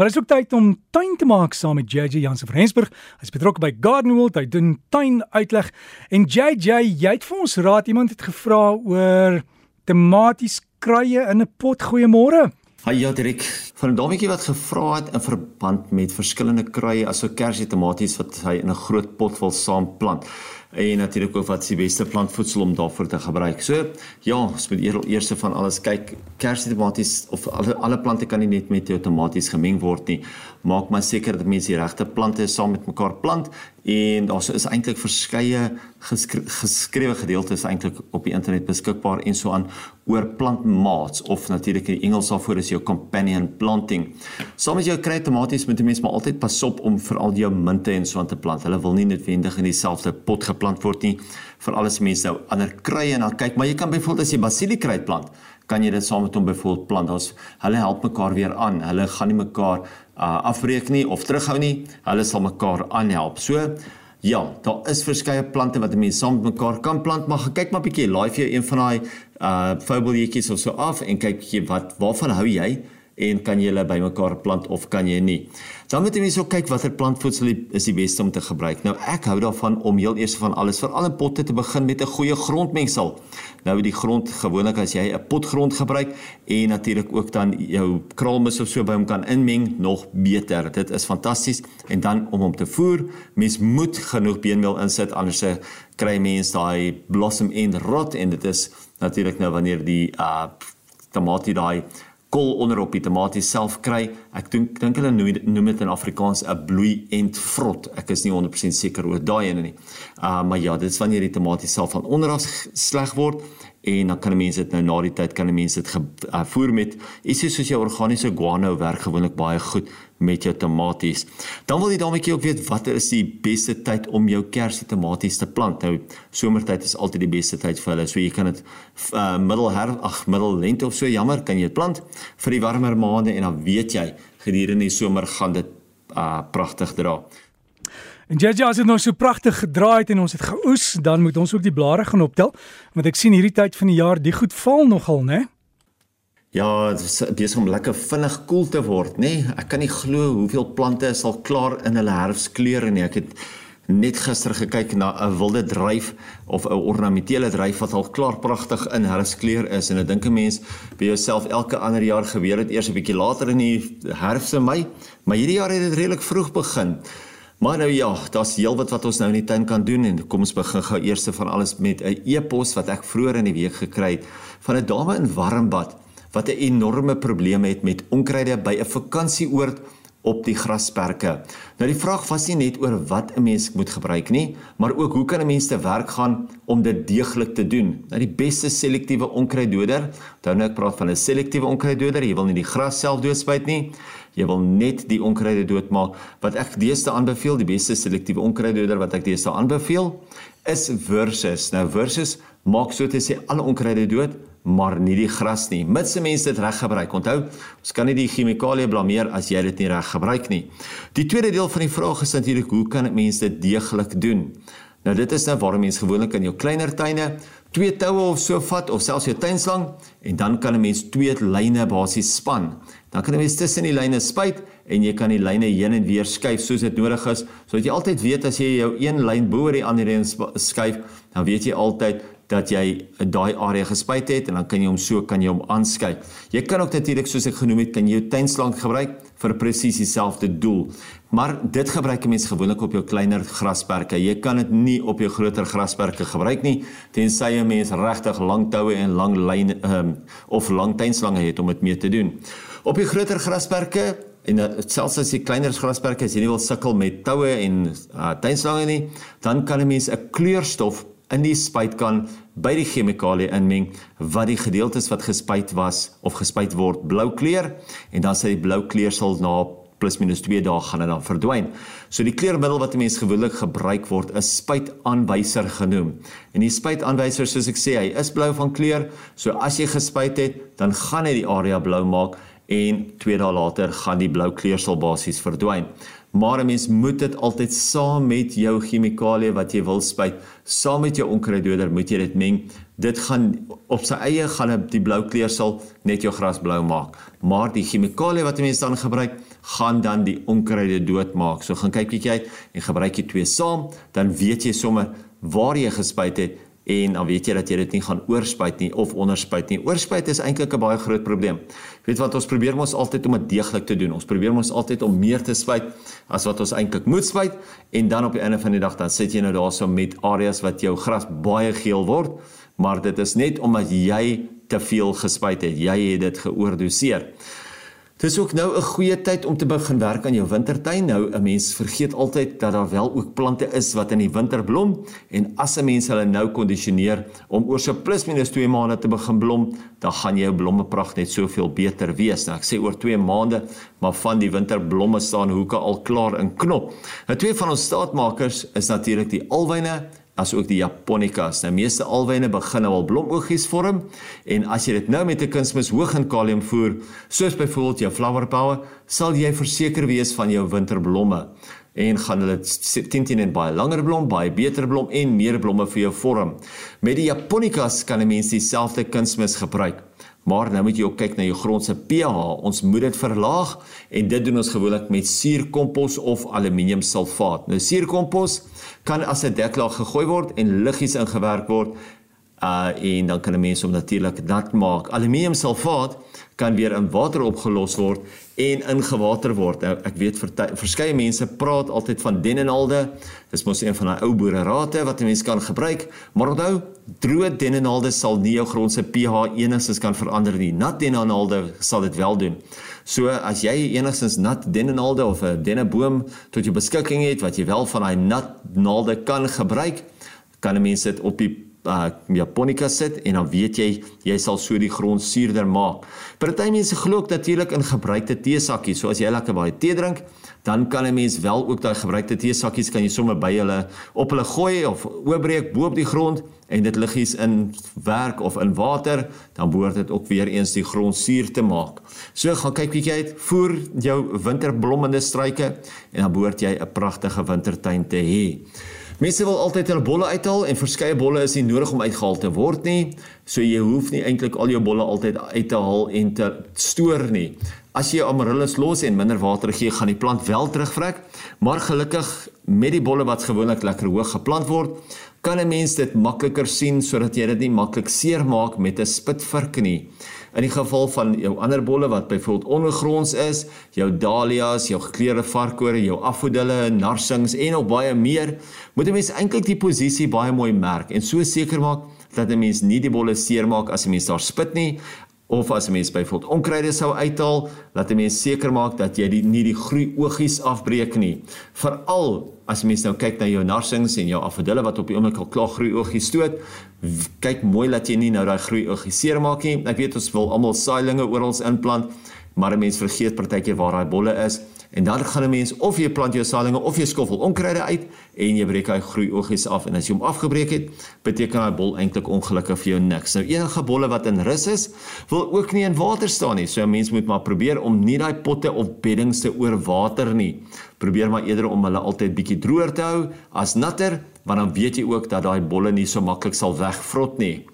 Maar dit is ook tyd om tuin te maak saam met JJ Jansen van Rensburg. Hy's betrokke by Garden World. Hy doen tuin uitleg. En JJ, jy het vir ons raad. Iemand het gevra oor tomaties kruie in 'n pot. Goeiemôre. Hi ja, Dirk. Van 'n dametjie wat gevra het in verband met verskillende kruie asook kersie tomaties wat hy in 'n groot pot wil saamplant en natuurlik ook wat is die beste plantvoedsel om daarvoor te gebruik. So ja, ons moet eers van alles kyk. Kersitomaties of alle alle plante kan nie net met jou tomaties gemeng word nie. Maak maar seker dat mense die regte plante saam met mekaar plant en daar is eintlik verskeie geskre geskrewe gedeeltes eintlik op die internet beskikbaar en so aan oor plantmaats of natuurlik in Engels daarvoor is jou companion planting. Saam met jou kry tomaties moet 'n mens maar altyd pas op om veral jou minte en so aan te plant. Hulle wil nie noodwendig in dieselfde pot geplant word nie vir alles mense nou ander kruie en dan kyk. Maar jy kan byvoorbeeld as jy basiliekruid plant kan jy dit saam met hom byvoorbeeld plant. Ons hulle help mekaar weer aan. Hulle gaan nie mekaar uh, afbreek nie of terughou nie. Hulle sal mekaar aanhelp. So ja daar is verskeie plante wat mense saam met mekaar kan plant maar kyk maar 'n bietjie laai vir jou een van daai uh fabeljetjies of so af en kyk bietjie wat waarvan hou jy en kan jy hulle bymekaar plant of kan jy nie. Dan moet jy mens ook kyk watter plantvoedsel is die beste om te gebruik. Nou ek hou daarvan om heel eers van alles veral in potte te begin met 'n goeie grondmengsel. Nou die grond gewoonlik as jy 'n potgrond gebruik en natuurlik ook dan jou kraalmis of so by hom kan inmeng, nog beter. Dit is fantasties en dan om hom te voer, mens moet genoeg beenmeel insit anders kry mens daai blossom end rot en dit is natuurlik nou wanneer die uh tamatie daai kol onder op die tomaties self kry. Ek dink dink hulle noem dit in Afrikaans 'n bloei en vrot. Ek is nie 100% seker oor daai ene nie. Uh maar ja, dit is wanneer die tomaties self van onder af sleg word en dan kan mense dit nou na die tyd kan mense dit uh, voer met ietsie soos jou organiese guano werk gewoonlik baie goed met jou tomaties. Dan wil jy daarmee ook weet watter is die beste tyd om jou kersie tomaties te plant. Nou somertyd is altyd die beste tyd vir hulle. So jy kan dit uh, middelher ag middellente of so jammer kan jy plant vir die warmer maande en dan weet jy gedurende die somer gaan dit uh, pragtig dra. En JJ as dit nou so pragtig gedraai het en ons het geoes, dan moet ons ook die blare gaan optel want ek sien hierdie tyd van die jaar die goed val nogal, né? Ja, besig om lekker vinnig koel cool te word, nê? Nee? Ek kan nie glo hoeveel plante is al klaar in hulle herfskleure nie. Ek het net gister gekyk na 'n wilde dryf of 'n ornamentele dryf wat al klaar pragtig in herfskleur is en ek dink 'n mens by jouself elke ander jaar gebeur dit eers 'n bietjie later in die herfs en Mei, maar hierdie jaar het dit redelik vroeg begin. Maar nou ja, daar's heelwat wat ons nou in die tuin kan doen en kom ons begin gou eers van alles met 'n e-pos wat ek vroeër in die week gekry het van 'n dame in Warmbad wat 'n enorme probleem het met onkruide by 'n vakansieoord op die grasperke. Nou die vraag was nie net oor wat 'n mens moet gebruik nie, maar ook hoe kan 'n mens te werk gaan om dit deeglik te doen? Nou die beste selektiewe onkruiddoder, dan nou ek praat van 'n selektiewe onkruiddoder, jy wil nie die gras self doodspuit nie. Jy wil net die onkruide doodmaak. Wat ek deesdae aanbeveel, die beste selektiewe onkruiddoder wat ek deesdae aanbeveel, is Versus. Nou Versus maak so te sê alle onkruide dood maar nie die gras nie. Mits mense dit reg gebruik. Onthou, ons kan nie die chemikalieë blameer as jy dit nie reg gebruik nie. Die tweede deel van die vraag is natuurlik hoe kan mense dit deeglik doen? Nou dit is nou waarom mense gewoonlik in jou kleiner tuine twee toue of so vat of selfs jou tuinslang en dan kan 'n mens twee lyne basies span. Dan kan 'n mens tussen die lyne spuit en jy kan die lyne heen en weer skuif soos dit nodig is, sodat jy altyd weet as jy jou een lyn bo oor die ander een skuif, dan weet jy altyd dat jy daai area gespuit het en dan kan jy hom so kan jy hom aanskei. Jy kan ook natuurlik soos ek genoem het, kan jy jou tuinslang gebruik vir presies dieselfde doel. Maar dit gebruik mense gewoonlik op jou kleiner grasperke. Jy kan dit nie op jou groter grasperke gebruik nie tensy jy mens regtig lang toue en lang lyne um, of lang tuinslange het om dit mee te doen. Op die groter grasperke en selfs as jy kleiner grasperke as jy nie wil sukkel met toue en uh, tuinslange nie, dan kan 'n mens 'n kleurstof in die spuitkan by die chemikalie inmeng wat die gedeeltes wat gespuit was of gespuit word blou kleur en dan sal die blou kleur sal na plus minus 2 dae gaan dit dan verdwyn. So die kleurmiddel wat mense gewoonlik gebruik word is spuitaanwyser genoem. En die spuitaanwyser soos ek sê, hy is blou van kleur. So as jy gespuit het, dan gaan hy die area blou maak en 2 dae later gaan die blou kleursel basies verdwyn maar 'n mens moet dit altyd saam met jou chemikalie wat jy wil spuit, saam met jou onkruiddoder moet jy dit meng. Dit gaan op sy eie gaan die blou kleur sal net jou gras blou maak. Maar die chemikalie wat 'n mens dan gebruik, gaan dan die onkruide doodmaak. So gaan kyk bietjie uit en gebruik jy twee saam, dan weet jy sommer waar jy gespuit het en dan weet jy dat jy dit nie gaan oorspuit nie of onderspuit nie. Oorspuit is eintlik 'n baie groot probleem. Weet wat ons probeer mos altyd om dit deeglik te doen. Ons probeer mos altyd om meer te spuit as wat ons eintlik moet spuit en dan op die einde van die dag dan sit jy nou daarso met areas wat jou gras baie geel word, maar dit is net omdat jy te veel gespuit het. Jy het dit geoordoseer. Dis ook nou 'n goeie tyd om te begin werk aan jou wintertuin. Nou 'n mens vergeet altyd dat daar wel ook plante is wat in die winter blom en as 'n mens hulle nou kondisioneer om oor so plus minus 2 maande te begin blom, dan gaan jou blommepragt net soveel beter wees. Nou ek sê oor 2 maande, maar van die winterblomme staan hoeke al klaar in knop. Nou twee van ons staatmakers is natuurlik die alwyne as ook die japonicas. Nou meeste alwyne begin nou al blomoogies vorm en as jy dit nou met 'n kunsmis hoog in kalium voer, soos byvoorbeeld jou flower power, sal jy verseker wees van jou winterblomme en gaan hulle teen teen en baie langer blom, baie beter blom en meer blomme vir jou vorm. Met die japonicas kan 'n mens dieselfde kunsmis gebruik. Maar nou moet jy ook kyk na jou grond se pH. Ons moet dit verlaag en dit doen ons gewoonlik met suurkompos of aluminiumsulfaat. Nou suurkompos kan as 'n deklaag gegooi word en liggies ingewerk word uh en dan kan 'n mens hom natuurlik nat maak. Aluminiumsulfaat kan weer in water opgelos word en ingewater word. Nou, ek weet verskeie mense praat altyd van dennenalde. Dis mos een van daai ou boererate wat 'n mens kan gebruik, maar onthou, droë dennenalde sal nie jou grond se pH enigstens kan verander nie. Nat dennenalde sal dit wel doen. So as jy enigstens nat dennenalde of 'n denneboom tot jou beskikking het wat jy wel van daai nat naalde kan gebruik, kan 'n mens dit op die uh japonica sit en dan weet jy jy sal so die grond suurder maak. Party mense glo ook natuurlik in gebruikte teesakkies. So as jy lekker baie tee drink, dan kan 'n mens wel ook daai gebruikte teesakkies kan jy sommer by hulle op hulle gooi of oopbreek bo op die grond en dit liggies in werk of in water, dan behoort dit ook weer eens die grond suur te maak. So gaan kyk bietjie uit, voer jou winterblommende struike en dan behoort jy 'n pragtige wintertuin te hê. Mense wil altyd hulle bolle uithaal en verskeie bolle is nie nodig om uitgehaal te word nie. So jy hoef nie eintlik al jou bolle altyd uit te haal en te stoor nie. As jy amaryllis los en minder water gee, gaan die plant wel terugvrek, maar gelukkig met die bolle wat gewoonlik lekker hoog geplant word, kan 'n mens dit makliker sien sodat jy dit nie maklik seermaak met 'n spitvurk nie. In die geval van jou ander bolle wat byvoorbeeld ondergronds is, jou dahlias, jou gekleurde varkore, jou afodille, narsings en nog baie meer, moet 'n mens eintlik die posisie baie mooi merk en so seker maak dat 'n mens nie die bolle seermaak as 'n mens daar spit nie of as 'n mens byvoorbeeld onkruide sou uithaal, laat 'n mens seker maak dat jy die nie die groei oogies afbreek nie. Veral as mens nou kyk na jou narsings en jou afodille wat op die oomblik al klaar groei oogies stoot, kyk mooi dat jy nie nou daai groei oogies seermaak nie. Ek weet ons wil almal saailinge oral inplant, maar 'n mens vergeet partykeer waar daai bolle is. En dan gaan 'n mens of jy plant jou saailinge of jy skoffel onkruide uit en jy breek hy groei oogies af en as jy hom afgebreek het, beteken daai bol eintlik ongelukkig vir jou niks. Nou enige bolle wat in rus is, wil ook nie in water staan nie. So 'n mens moet maar probeer om nie daai potte of beddings te oorwater nie. Probeer maar eerder om hulle altyd bietjie droër te hou as natter, want dan weet jy ook dat daai bolle nie so maklik sal wegvrot nie.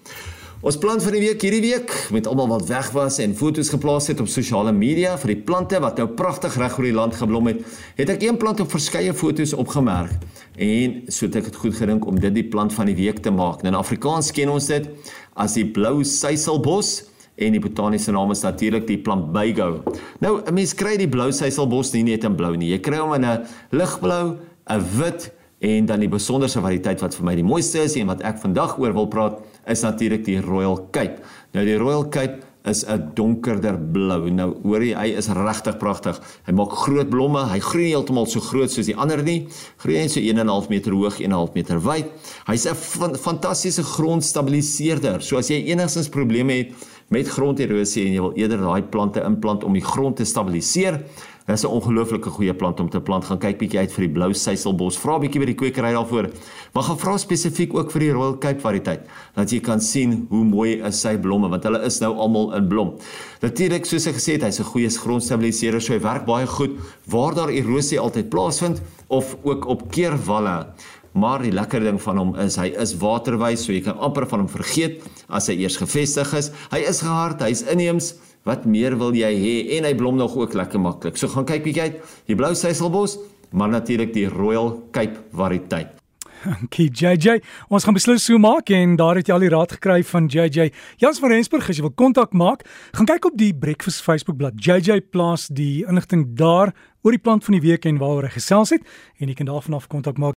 Ons plan vir die week hierdie week met almal wat weg was en foto's geplaas het op sosiale media vir die plante wat nou pragtig reg oor die land geblom het, het ek een plant op verskeie foto's opgemerk en so het ek dit goed gedink om dit die plant van die week te maak. Nou in Afrikaans ken ons dit as die blou suiselbos en die botaniese naam is natuurlik die plant Beigo. Nou 'n mens kry die blou suiselbos nie net in blou nie. Jy kry hom in 'n ligblou, 'n wit en dan die besonderse variëteit wat vir my die mooiste is en wat ek vandag oor wil praat is natuurlik die Royal Cape. Nou die Royal Cape is 'n donkerder blou. Nou hoor jy, hy is regtig pragtig. Hy maak groot blomme. Hy groei heeltemal so groot soos die ander nie. Groei net so 1.5 meter hoog, 1.5 meter wyd. Hy's 'n fantastiese grondstabiliseerder. So as jy enigstens probleme het met gronderosie en jy wil eerder daai plante implant om die grond te stabiliseer, Dis 'n ongelooflike goeie plant om te plant. Gaan kyk bietjie uit vir die blou suiselbos. Vra bietjie by die kwekery daarvoor. Maar gaan vra spesifiek ook vir die Royal Cape variëteit, dat jy kan sien hoe mooi is sy blomme want hulle is nou almal in blom. Natuurlik, soos ek gesê het, hy's 'n goeie grondstabiliseerder, so hy werk baie goed waar daar erosie altyd plaasvind of ook op keerwalle. Maar die lekker ding van hom is hy is waterwys, so jy kan amper van hom vergeet as hy eers gevestig is. Hy is gehard, hy's inheems, Wat meer wil jy hê? En hy blom nog ook lekker maklik. So gaan kyk bietjie uit. Die blou seiselbos, maar natuurlik die Royal Cape variëteit. Dankie JJ. Ons gaan beslis so maak en daar het jy al die raad gekry van JJ. Jans van Rensburg, as jy wil kontak maak, gaan kyk op die Breakfast Facebookblad. JJ plaas die inligting daar oor die plant van die week en waaroor hy gesels het en jy kan daarvan af kontak maak.